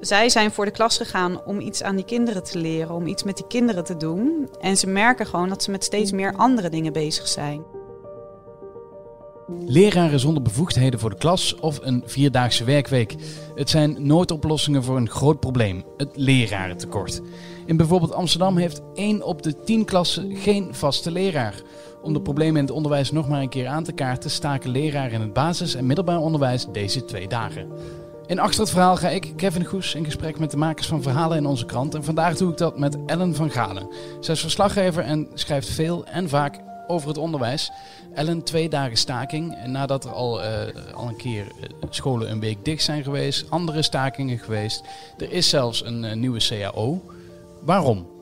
Zij zijn voor de klas gegaan om iets aan die kinderen te leren, om iets met die kinderen te doen. En ze merken gewoon dat ze met steeds meer andere dingen bezig zijn. Leraren zonder bevoegdheden voor de klas of een vierdaagse werkweek. Het zijn noodoplossingen voor een groot probleem: het lerarentekort. In bijvoorbeeld Amsterdam heeft 1 op de 10 klassen geen vaste leraar. Om de problemen in het onderwijs nog maar een keer aan te kaarten, staken leraren in het basis- en middelbaar onderwijs deze twee dagen. In Achter het Verhaal ga ik, Kevin Goes, in gesprek met de makers van verhalen in onze krant. En vandaag doe ik dat met Ellen van Galen. Zij is verslaggever en schrijft veel en vaak over het onderwijs. Ellen, twee dagen staking. Nadat er al, uh, al een keer uh, scholen een week dicht zijn geweest, andere stakingen geweest. Er is zelfs een uh, nieuwe CAO. Waarom?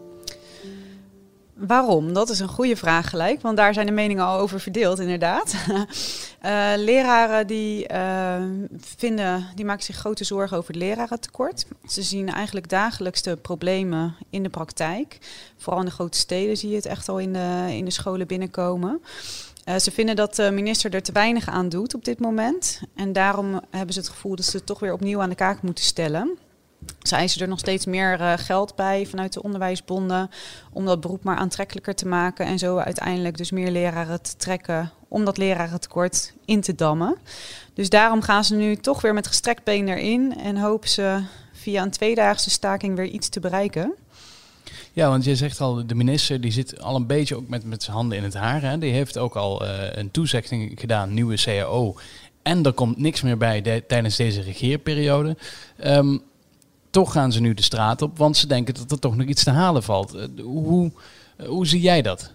Waarom? Dat is een goede vraag gelijk, want daar zijn de meningen al over verdeeld, inderdaad. uh, leraren die, uh, vinden, die maken zich grote zorgen over het lerarentekort. Ze zien eigenlijk dagelijks de problemen in de praktijk. Vooral in de grote steden zie je het echt al in de, in de scholen binnenkomen. Uh, ze vinden dat de minister er te weinig aan doet op dit moment. En daarom hebben ze het gevoel dat ze het toch weer opnieuw aan de kaak moeten stellen. Ze eisen er nog steeds meer uh, geld bij vanuit de onderwijsbonden om dat beroep maar aantrekkelijker te maken en zo uiteindelijk dus meer leraren te trekken om dat lerarentekort in te dammen. Dus daarom gaan ze nu toch weer met gestrekt been erin en hopen ze via een tweedaagse staking weer iets te bereiken. Ja, want je zegt al, de minister die zit al een beetje ook met, met zijn handen in het haar. Hè? Die heeft ook al uh, een toezegging gedaan, nieuwe CAO. En er komt niks meer bij de, tijdens deze regeerperiode. Um, toch gaan ze nu de straat op, want ze denken dat er toch nog iets te halen valt. Hoe, hoe zie jij dat?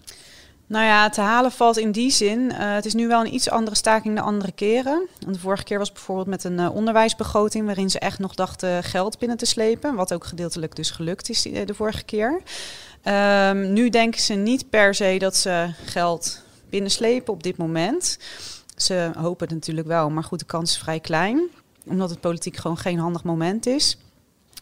Nou ja, te halen valt in die zin. Uh, het is nu wel een iets andere staking dan andere keren. Want de vorige keer was bijvoorbeeld met een onderwijsbegroting waarin ze echt nog dachten geld binnen te slepen. Wat ook gedeeltelijk dus gelukt is de, de vorige keer. Um, nu denken ze niet per se dat ze geld binnenslepen op dit moment. Ze hopen het natuurlijk wel, maar goed, de kans is vrij klein. Omdat het politiek gewoon geen handig moment is.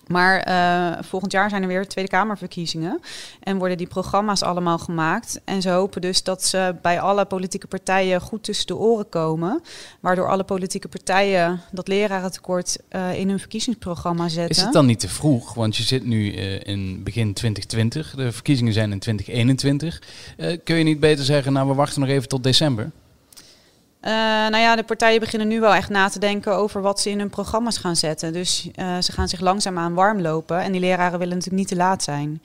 Maar uh, volgend jaar zijn er weer Tweede Kamerverkiezingen. En worden die programma's allemaal gemaakt. En ze hopen dus dat ze bij alle politieke partijen goed tussen de oren komen. Waardoor alle politieke partijen dat lerarentekort uh, in hun verkiezingsprogramma zetten. Is het dan niet te vroeg? Want je zit nu uh, in begin 2020. De verkiezingen zijn in 2021. kun je niet beter zeggen, nou we wachten nog even tot december? Uh, nou ja, de partijen beginnen nu wel echt na te denken over wat ze in hun programma's gaan zetten. Dus uh, ze gaan zich langzaamaan warm lopen. En die leraren willen natuurlijk niet te laat zijn.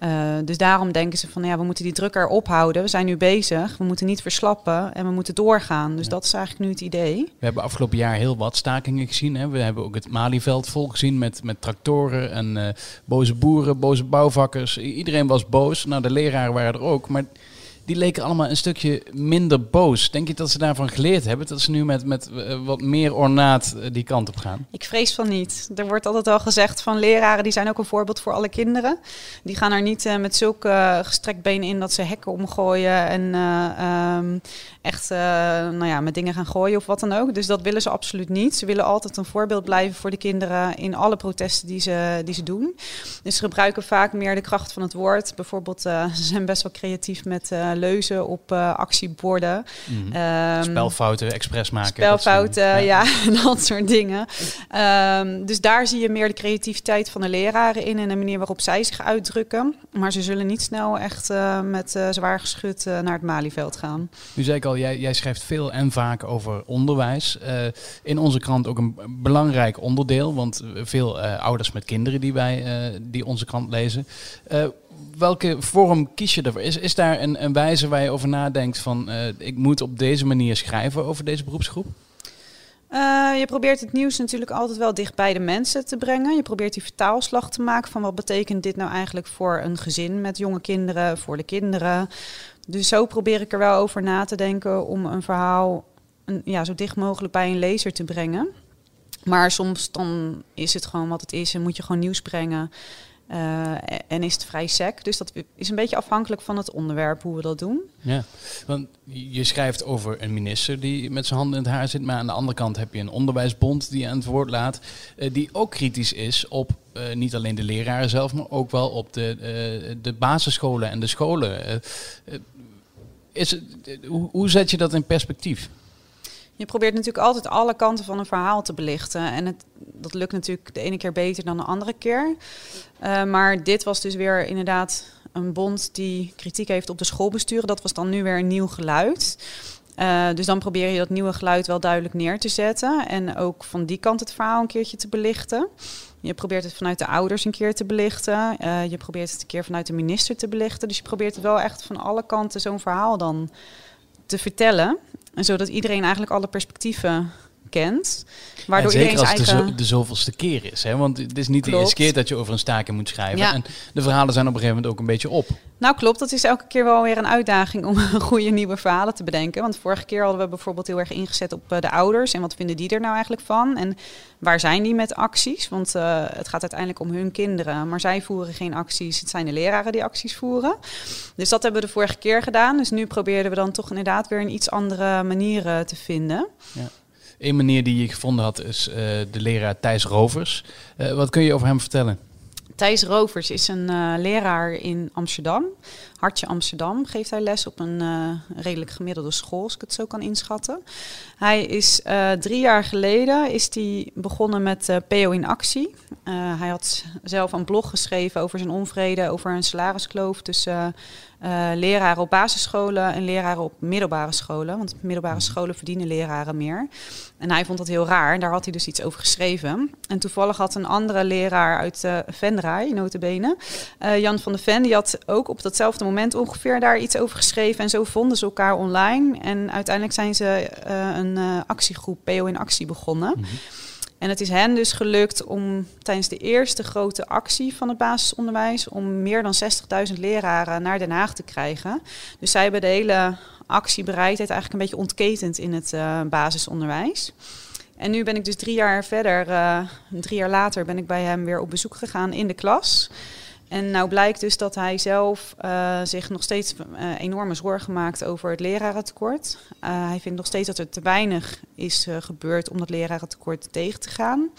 Uh, dus daarom denken ze van ja, we moeten die druk erop houden. We zijn nu bezig. We moeten niet verslappen en we moeten doorgaan. Dus ja. dat is eigenlijk nu het idee. We hebben afgelopen jaar heel wat stakingen gezien. Hè. We hebben ook het Malieveld vol gezien met, met tractoren en boze boeren, boze bouwvakkers. Iedereen was boos. Nou, de leraren waren er ook. Maar die leken allemaal een stukje minder boos. Denk je dat ze daarvan geleerd hebben? Dat ze nu met, met uh, wat meer ornaat uh, die kant op gaan? Ik vrees van niet. Er wordt altijd al gezegd van leraren, die zijn ook een voorbeeld voor alle kinderen. Die gaan er niet uh, met zulke gestrekt benen in dat ze hekken omgooien en um, echt nou ja, met dingen gaan gooien of wat dan ook. Dus dat willen ze absoluut niet. Ze willen altijd een voorbeeld blijven voor de kinderen in alle protesten die ze, die ze doen. Dus ze gebruiken vaak meer de kracht van het woord. Bijvoorbeeld, ze zijn best wel creatief met leuzen op uh, actieborden. Mm. Um, spelfouten, expres maken. Spelfouten, dat ja. ja, dat soort dingen. Um, dus daar zie je meer de creativiteit van de leraren in en de manier waarop zij zich uitdrukken. Maar ze zullen niet snel echt uh, met uh, zwaar geschut naar het Malieveld gaan. Nu zei ik al, jij, jij schrijft veel en vaak over onderwijs. in onze krant ook een belangrijk onderdeel, want veel ouders met kinderen die, wij, die onze krant lezen welke vorm kies je ervoor? Is, is daar een, een wijze waar je over nadenkt van uh, ik moet op deze manier schrijven over deze beroepsgroep? Uh, je probeert het nieuws natuurlijk altijd wel dicht bij de mensen te brengen. Je probeert die vertaalslag te maken van wat betekent dit nou eigenlijk voor een gezin met jonge kinderen, voor de kinderen. Dus zo probeer ik er wel over na te denken om een verhaal een, ja, zo dicht mogelijk bij een lezer te brengen. Maar soms dan is het gewoon wat het is en moet je gewoon nieuws brengen. Uh, en is het vrij sec. Dus dat is een beetje afhankelijk van het onderwerp hoe we dat doen. Ja, want je schrijft over een minister die met zijn handen in het haar zit. Maar aan de andere kant heb je een onderwijsbond die aan het woord laat. Uh, die ook kritisch is op uh, niet alleen de leraren zelf, maar ook wel op de, de basisscholen en de scholen. is het, hoe zet je dat in perspectief? Je probeert natuurlijk altijd alle kanten van een verhaal te belichten. En het, dat lukt natuurlijk de ene keer beter dan de andere keer. Uh, maar dit was dus weer inderdaad een bond die kritiek heeft op de schoolbesturen. Dat was dan nu weer een nieuw geluid. Uh, dus dan probeer je dat nieuwe geluid wel duidelijk neer te zetten. En ook van die kant het verhaal een keertje te belichten. Je probeert het vanuit de ouders een keer te belichten. Uh, je probeert het een keer vanuit de minister te belichten. Dus je probeert het wel echt van alle kanten zo'n verhaal dan te vertellen. En zodat iedereen eigenlijk alle perspectieven kent. Waardoor en zeker als het eigen... de, zoveelste keer is. Hè? Want het is niet de eerste keer dat je over een staking moet schrijven. En de verhalen zijn op een gegeven moment ook een beetje op. Nou klopt, dat is elke keer wel weer een uitdaging om goede nieuwe verhalen te bedenken. Want vorige keer hadden we bijvoorbeeld heel erg ingezet op eh, de ouders. En wat vinden die er nou eigenlijk van? En waar zijn die met acties? Want uh, het gaat uiteindelijk om hun kinderen. Maar zij voeren geen acties. Het zijn de leraren die acties voeren. Dus dat hebben we de vorige keer gedaan. Dus nu probeerden we dan toch inderdaad weer een iets andere manier te vinden. Ja. Een manier die je gevonden had is uh, de leraar Thijs Rovers. Uh, wat kun je over hem vertellen? Thijs Rovers is een uh, leraar in Amsterdam. Hartje Amsterdam geeft hij les op een redelijk gemiddelde school, als ik het zo kan inschatten. Hij is drie jaar geleden is hij begonnen met PO in actie. hij had zelf een blog geschreven over zijn onvrede, over een salariskloof tussen uh, leraren op basisscholen en leraren op middelbare scholen. Want middelbare mhm. scholen verdienen leraren meer. En hij vond dat heel raar. En daar had hij dus iets over geschreven. En toevallig had een andere leraar uit uh, Venray, notabene, uh, Jan van de Ven, die had ook op datzelfde moment ongeveer daar iets over geschreven. En zo vonden ze elkaar online. En uiteindelijk zijn ze een actiegroep PO in actie begonnen. Mhm. En het is hen dus gelukt om tijdens de eerste grote actie van het basisonderwijs om meer dan 60.000 leraren naar Den Haag te krijgen. Dus zij hebben de hele actiebereidheid eigenlijk een beetje ontketend in het uh, basisonderwijs. En nu ben ik dus drie jaar verder, uh, drie jaar later, ben ik bij hem weer op bezoek gegaan in de klas. En nou blijkt dus dat hij zelf uh, zich nog steeds uh, enorme zorgen maakt over het lerarentekort. Uh, hij vindt nog steeds dat er te weinig is gebeurd om dat lerarentekort tegen te gaan.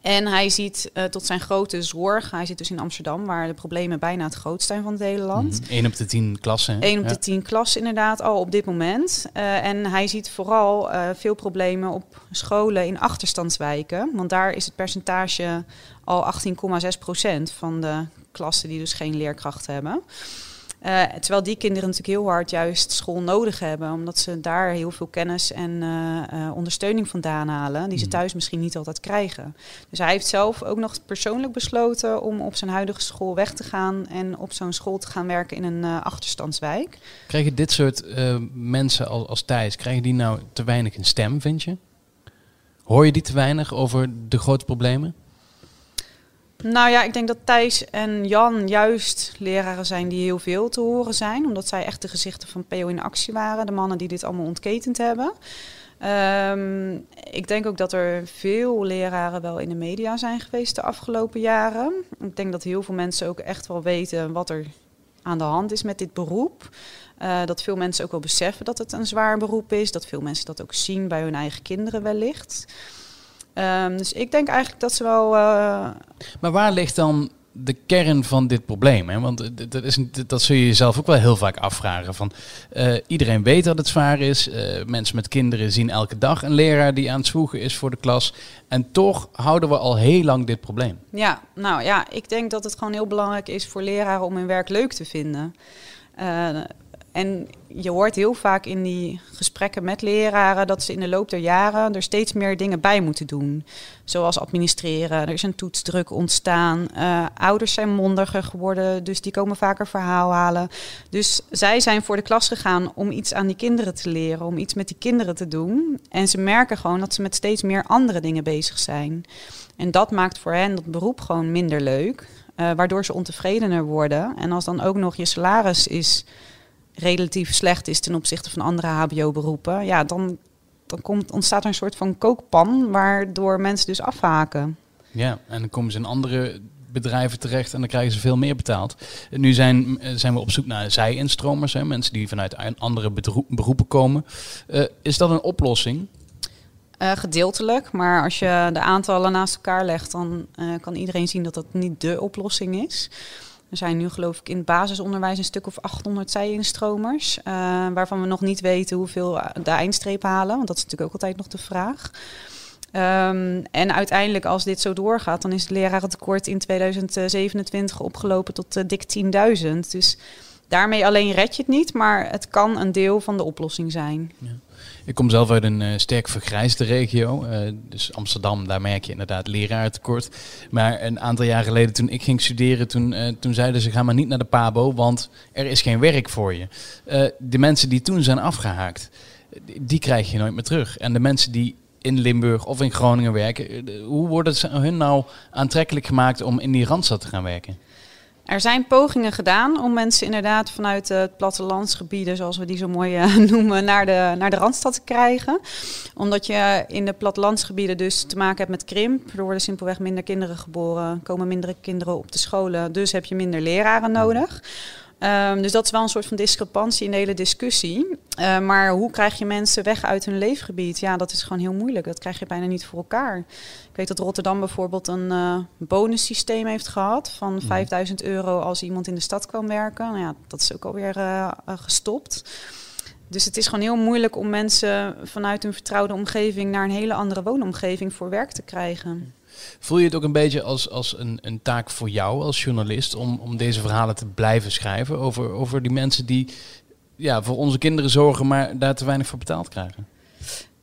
En hij ziet tot zijn grote zorg, hij zit dus in Amsterdam, waar de problemen bijna het grootst zijn van het hele land. Mm, op de tien klassen. Eén op de tien klassen inderdaad, al op dit moment. en hij ziet vooral veel problemen op scholen in achterstandswijken. Want daar is het percentage al 18,6 procent van de klassen die dus geen leerkracht hebben. Uh, terwijl die kinderen natuurlijk heel hard juist school nodig hebben, omdat ze daar heel veel kennis en uh, uh, ondersteuning vandaan halen, die ze hmm. thuis misschien niet altijd krijgen. Dus hij heeft zelf ook nog persoonlijk besloten om op zijn huidige school weg te gaan en op zo'n school te gaan werken in een achterstandswijk. Krijgen dit soort mensen als, als Thijs, krijgen die nou te weinig een stem, vind je? Hoor je die te weinig over de grote problemen? Nou ja, ik denk dat Thijs en Jan juist leraren zijn die heel veel te horen zijn. Omdat zij echt de gezichten van PO in actie waren. De mannen die dit allemaal ontketend hebben. Um, ik denk ook dat er veel leraren wel in de media zijn geweest de afgelopen jaren. Ik denk dat heel veel mensen ook echt wel weten wat er aan de hand is met dit beroep. Uh, dat veel mensen ook wel beseffen dat het een zwaar beroep is. Dat veel mensen dat ook zien bij hun eigen kinderen wellicht. Um, dus ik denk eigenlijk dat ze wel. Uh... Maar waar ligt dan de kern van dit probleem? Hè? Want dat, is, dat zul je jezelf ook wel heel vaak afvragen. Van, uh, iedereen weet dat het zwaar is. Uh, mensen met kinderen zien elke dag een leraar die aan het zwoegen is voor de klas. En toch houden we al heel lang dit probleem. Ja, nou ja, ik denk dat het gewoon heel belangrijk is voor leraren om hun werk leuk te vinden. En je hoort heel vaak in die gesprekken met leraren dat ze in de loop der jaren er steeds meer dingen bij moeten doen. Zoals administreren, er is een toetsdruk ontstaan, uh, ouders zijn mondiger geworden, dus die komen vaker verhaal halen. Dus zij zijn voor de klas gegaan om iets aan die kinderen te leren, om iets met die kinderen te doen. En ze merken gewoon dat ze met steeds meer andere dingen bezig zijn. En dat maakt voor hen dat beroep gewoon minder leuk, uh, waardoor ze ontevredener worden. En als dan ook nog je salaris is relatief slecht is ten opzichte van andere HBO-beroepen, ja, dan, dan komt, ontstaat er een soort van kookpan waardoor mensen dus afhaken. Ja, en dan komen ze in andere bedrijven terecht en dan krijgen ze veel meer betaald. Nu zijn, zijn we op zoek naar zij-instromers, hè, mensen die vanuit andere beroepen komen. Uh, is dat een oplossing? Uh, gedeeltelijk, maar als je de aantallen naast elkaar legt, dan uh, kan iedereen zien dat dat niet de oplossing is. Er zijn nu geloof ik in het basisonderwijs een stuk of 800 zij-instromers. eh, waarvan we nog niet weten hoeveel de eindstreep halen. Want dat is natuurlijk ook altijd nog de vraag. Ehm, en uiteindelijk, als dit zo doorgaat, dan is het lerarentekort in 2027 opgelopen tot eh, dik 10.000. Dus daarmee alleen red je het niet, maar het kan een deel van de oplossing zijn. Ik kom zelf uit een eh, sterk vergrijsde regio. eh, dus Amsterdam, daar merk je inderdaad lerarentekort. Maar een aantal jaar geleden toen ik ging studeren, toen, eh, toen zeiden ze ga maar niet naar de PABO, want er is geen werk voor je. De mensen die toen zijn afgehaakt, die, krijg je nooit meer terug. En de mensen die in Limburg of in Groningen werken, hoe wordt het hun nou aantrekkelijk gemaakt om in die Randstad te gaan werken? Er zijn pogingen gedaan om mensen inderdaad vanuit het plattelandsgebieden, zoals we die zo mooi eh, noemen, naar de, naar de Randstad te krijgen. Omdat je in de plattelandsgebieden dus te maken hebt met krimp. Er worden simpelweg minder kinderen geboren, komen minder kinderen op de scholen, dus heb je minder leraren nodig. Ehm, dus dat is wel een soort van discrepantie in de hele discussie. Eh, maar hoe krijg je mensen weg uit hun leefgebied? Ja, dat is gewoon heel moeilijk. Dat krijg je bijna niet voor elkaar. Ik weet dat Rotterdam bijvoorbeeld een eh bonussysteem heeft gehad van 5000 euro als iemand in de stad kwam werken. Nou ja, dat is ook alweer eh, gestopt. Dus het is gewoon heel moeilijk om mensen vanuit hun vertrouwde omgeving naar een hele andere woonomgeving voor werk te krijgen. Voel je het ook een beetje als, als een, een taak voor jou als journalist om, om deze verhalen te blijven schrijven over, over die mensen die ja, voor onze kinderen zorgen, maar daar te weinig voor betaald krijgen?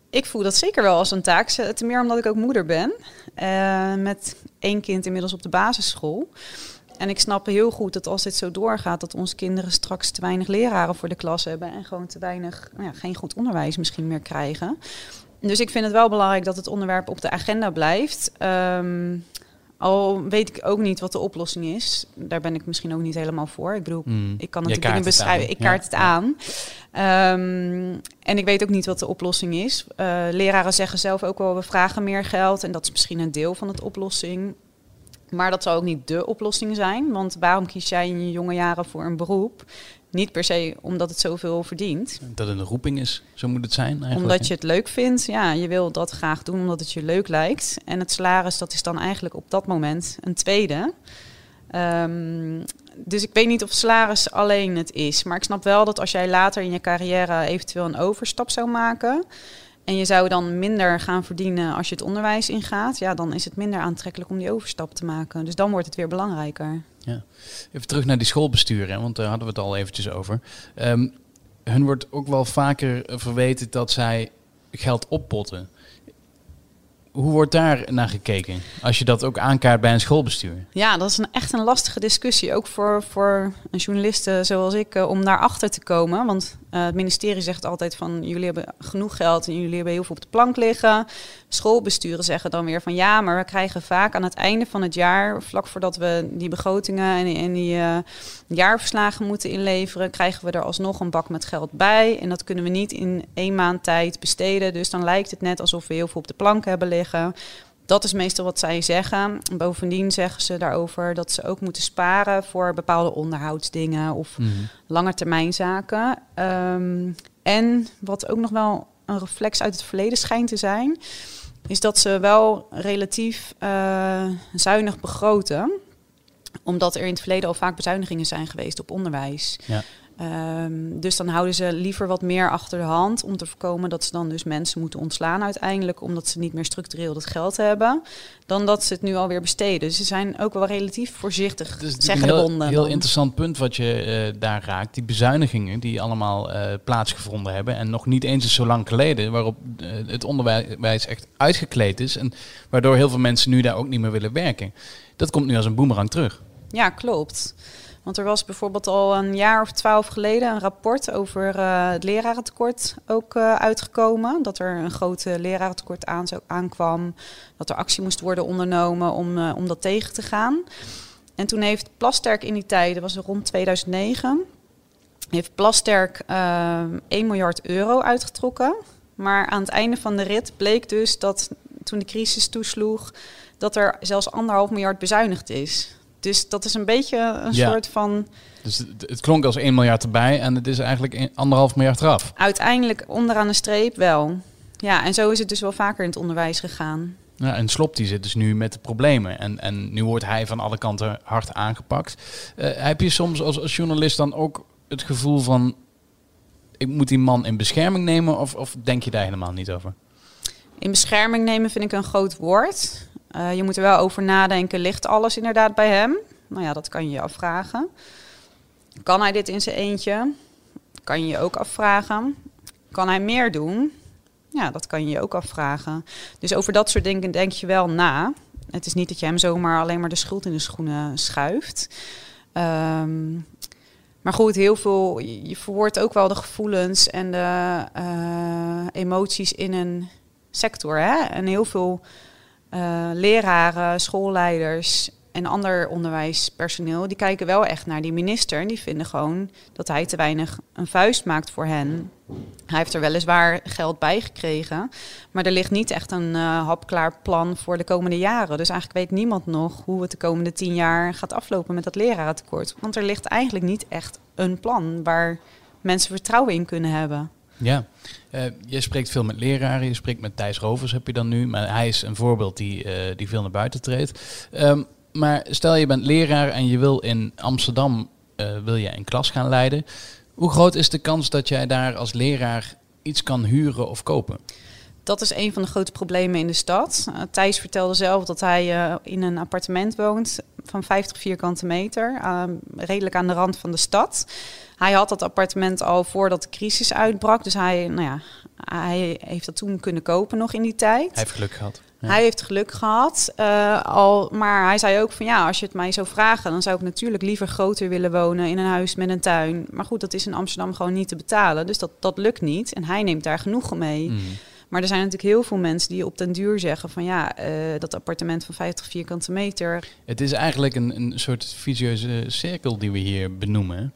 Ik voel dat zeker wel als een taak. Ten meer omdat ik ook moeder ben. eh, met één kind inmiddels op de basisschool. En ik snap heel goed dat als dit zo doorgaat, dat onze kinderen straks te weinig leraren voor de klas hebben. En gewoon te weinig, nou ja, geen goed onderwijs misschien meer krijgen. Dus ik vind het wel belangrijk dat het onderwerp op de agenda blijft. Ehm, al weet ik ook niet wat de oplossing is. Daar ben ik misschien ook niet helemaal voor. Ik bedoel, Mm. ik kan natuurlijk dingen het beschrijven. Ik Ja. kaart het aan. Ehm, en ik weet ook niet wat de oplossing is. Eh, leraren zeggen zelf ook wel, we vragen meer geld. En dat is misschien een deel van de oplossing. Maar dat zal ook niet de oplossing zijn. Want waarom kies jij in je jonge jaren voor een beroep? Niet per se omdat het zoveel verdient. Dat het een roeping is, zo moet het zijn eigenlijk. Omdat je het leuk vindt. Ja, je wil dat graag doen omdat het je leuk lijkt. En het salaris, dat is dan eigenlijk op dat moment een tweede. Ehm, dus ik weet niet of salaris alleen het is. Maar ik snap wel dat als jij later in je carrière eventueel een overstap zou maken. En je zou dan minder gaan verdienen als je het onderwijs ingaat. Ja, dan is het minder aantrekkelijk om die overstap te maken. Dus dan wordt het weer belangrijker. Even terug naar die schoolbesturen, want daar hadden we het al eventjes over. Ehm, hun wordt ook wel vaker verweten dat zij geld oppotten. Hoe wordt daar naar gekeken? Als je dat ook aankaart bij een schoolbestuur. Ja, dat is een, echt een lastige discussie. Ook voor, voor een journalist zoals ik, eh, om daarachter te komen. Want eh, het ministerie zegt altijd van jullie hebben genoeg geld en jullie hebben heel veel op de plank liggen. Schoolbesturen zeggen dan weer van ja, maar we krijgen vaak aan het einde van het jaar, vlak voordat we die begrotingen en, en die eh, jaarverslagen moeten inleveren, krijgen we er alsnog een bak met geld bij. En dat kunnen we niet in één maand tijd besteden. Dus dan lijkt het net alsof we heel veel op de plank hebben liggen. Dat is meestal wat zij zeggen. Bovendien zeggen ze daarover dat ze ook moeten sparen voor bepaalde onderhoudsdingen of langetermijnzaken. Ehm en wat ook nog wel een reflex uit het verleden schijnt te zijn, is dat ze wel relatief eh, zuinig begroten. Omdat er in het verleden al vaak bezuinigingen zijn geweest op onderwijs. Ja. Ehm, dus dan houden ze liever wat meer achter de hand om te voorkomen dat ze dan dus mensen moeten ontslaan uiteindelijk, omdat ze niet meer structureel dat geld hebben, dan dat ze het nu alweer besteden. Dus ze zijn ook wel relatief voorzichtig, natuurlijk zeggen een de heel, bonden. heel interessant punt wat je eh, daar raakt. Die bezuinigingen die allemaal eh, plaatsgevonden hebben. En nog niet eens eens zo lang geleden. Waarop eh, het onderwijs echt uitgekleed is. En waardoor heel veel mensen nu daar ook niet meer willen werken. Dat komt nu als een boemerang terug. Ja, klopt. Want er was bijvoorbeeld al een jaar of twaalf geleden een rapport over eh, het lerarentekort ook eh, uitgekomen. Dat er een groot eh, lerarentekort aan, aankwam. Dat er actie moest worden ondernomen om, om dat tegen te gaan. En toen heeft Plasterk in die tijd, dat was rond 2009, heeft Plasterk eh 1 miljard euro uitgetrokken. Maar aan het einde van de rit bleek dus dat toen de crisis toesloeg, dat er zelfs anderhalf miljard bezuinigd is. Dus dat is een beetje een Ja. soort van Dus het, het klonk als 1 miljard erbij. En het is eigenlijk anderhalf miljard eraf. uiteindelijk onderaan de streep wel. Ja, en zo is het dus wel vaker in het onderwijs gegaan. Ja, en Slop die zit dus nu met de problemen. En, en nu wordt hij van alle kanten hard aangepakt. Uh, heb je soms als, als journalist dan ook het gevoel van... ik moet die man in bescherming nemen? Of, of denk je daar helemaal niet over? In bescherming nemen vind ik een groot woord. Uh, je moet er wel over nadenken. Ligt alles inderdaad bij hem? Nou ja, dat kan je je afvragen. Kan hij dit in zijn eentje? Kan je je ook afvragen. Kan hij meer doen? Ja, dat kan je je ook afvragen. Dus over dat soort dingen denk je wel na. Het is niet dat je hem zomaar alleen maar de schuld in de schoenen schuift. Um, maar goed, heel veel. Je verwoordt ook wel de gevoelens en de uh, emoties in een sector. Hè? En heel veel uh, leraren, schoolleiders en ander onderwijspersoneel, die kijken wel echt naar die minister. En die vinden gewoon dat hij te weinig een vuist maakt voor hen. Hij heeft er weliswaar geld bij gekregen. Maar er ligt niet echt een uh, hapklaar plan voor de komende jaren. Dus eigenlijk weet niemand nog hoe het de komende tien jaar gaat aflopen met dat lerarentekort. Want er ligt eigenlijk niet echt een plan waar mensen vertrouwen in kunnen hebben. Ja, uh, je spreekt veel met leraren, je spreekt met Thijs Rovers heb je dan nu. Maar hij is een voorbeeld die, uh, die veel naar buiten treedt. Um, maar stel je bent leraar en je wil in Amsterdam uh, wil je een klas gaan leiden. Hoe groot is de kans dat jij daar als leraar iets kan huren of kopen? Dat is een van de grote problemen in de stad. Thijs vertelde zelf dat hij in een appartement woont van 50 vierkante meter, uh, redelijk aan de rand van de stad. Hij had dat appartement al voordat de crisis uitbrak, dus hij, nou ja, hij heeft dat toen kunnen kopen nog in die tijd. Hij heeft geluk gehad. Hij heeft geluk gehad. Uh, al, maar hij zei ook van ja, als je het mij zou vragen, dan zou ik natuurlijk liever groter willen wonen in een huis met een tuin. Maar goed, dat is in Amsterdam gewoon niet te betalen. Dus dat, dat lukt niet. En hij neemt daar genoegen mee. Mm. Maar er zijn natuurlijk heel veel mensen die op den duur zeggen van ja, uh, dat appartement van 50 vierkante meter. Het is eigenlijk een, een soort vicieuze cirkel die we hier benoemen.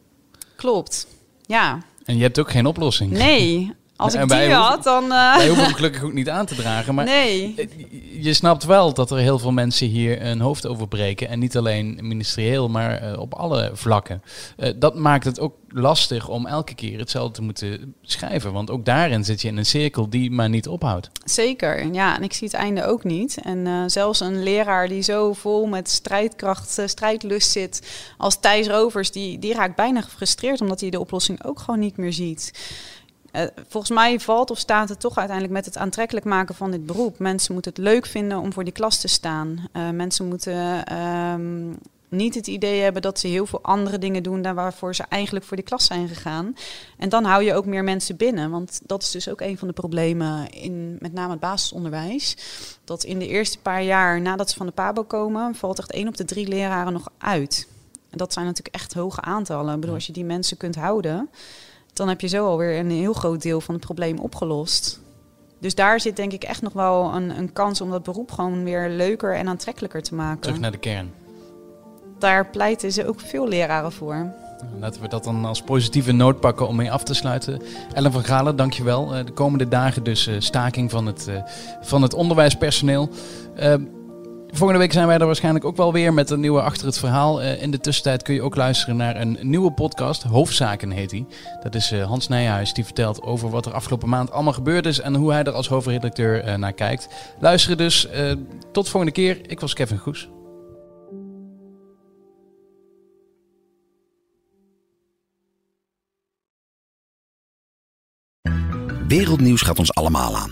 Klopt, ja. En je hebt ook geen oplossing. Nee, als ik die had, dan... Uh... Wij hoeven hem gelukkig ook niet aan te dragen. Maar nee. je snapt wel dat er heel veel mensen hier een hoofd over breken. En niet alleen ministerieel, maar uh, op alle vlakken. Uh, dat maakt het ook lastig om elke keer hetzelfde te moeten schrijven. Want ook daarin zit je in een cirkel die maar niet ophoudt. Zeker, ja. En ik zie het einde ook niet. En zelfs een leraar die zo vol met strijdkracht, strijdlust zit als Thijs Rovers... Die, die raakt bijna gefrustreerd omdat hij de oplossing ook gewoon niet meer ziet. Uh, volgens mij valt of staat het toch uiteindelijk met het aantrekkelijk maken van dit beroep. Mensen moeten het leuk vinden om voor die klas te staan. Uh, mensen moeten um, niet het idee hebben dat ze heel veel andere dingen doen dan waarvoor ze eigenlijk voor die klas zijn gegaan. En dan hou je ook meer mensen binnen. Want dat is dus ook een van de problemen in met name het basisonderwijs. Dat in de eerste paar jaar nadat ze van de PABO komen, valt echt één op de drie leraren nog uit. En dat zijn natuurlijk echt hoge aantallen. Ik bedoel, als je die mensen kunt houden dan heb je zo alweer een heel groot deel van het probleem opgelost. Dus daar zit denk ik echt nog wel een, een kans om dat beroep gewoon weer leuker en aantrekkelijker te maken. Terug naar de kern. Daar pleiten ze ook veel leraren voor. Laten we dat dan als positieve noot pakken om mee af te sluiten. Ellen van Galen, dankjewel. Uh, de komende dagen dus uh, staking van het, uh, van het onderwijspersoneel. Volgende week zijn wij er waarschijnlijk ook wel weer met een nieuwe Achter het Verhaal. Uh, in de tussentijd kun je ook luisteren naar een nieuwe podcast. Hoofdzaken heet die. Dat is uh, Hans Nijhuis die vertelt over wat er afgelopen maand allemaal gebeurd is. En hoe hij er als hoofdredacteur uh, naar kijkt. Luisteren dus. tot volgende keer. Ik was Kevin Goes. Wereldnieuws gaat ons allemaal aan.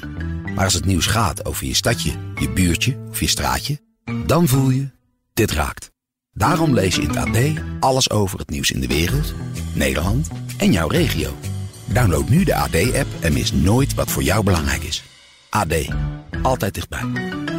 Maar als het nieuws gaat over je stadje, je buurtje of je straatje dan voel je, dit raakt. Daarom lees je in het AD alles over het nieuws in de wereld, Nederland en jouw regio. Download nu de AD-app en mis nooit wat voor jou belangrijk is. AD, altijd dichtbij.